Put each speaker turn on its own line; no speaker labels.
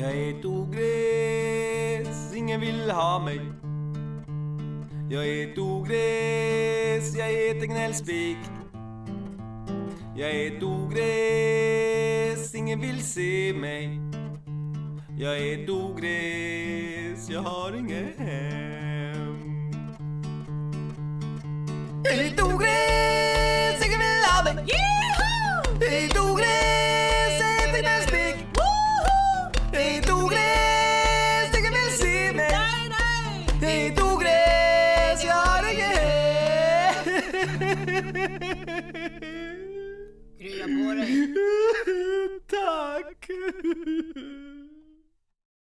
Jag är ett ogräs, ingen vill ha mig. Jag är ett ogräs, jag är ett gnällspik. Jag är ett ogräs, ingen vill se mig. Jag är ett ogräs, jag har inget hem. Jag är ett ogräs, ingen vill ha mig. Jag
Krya på dig.
Tack!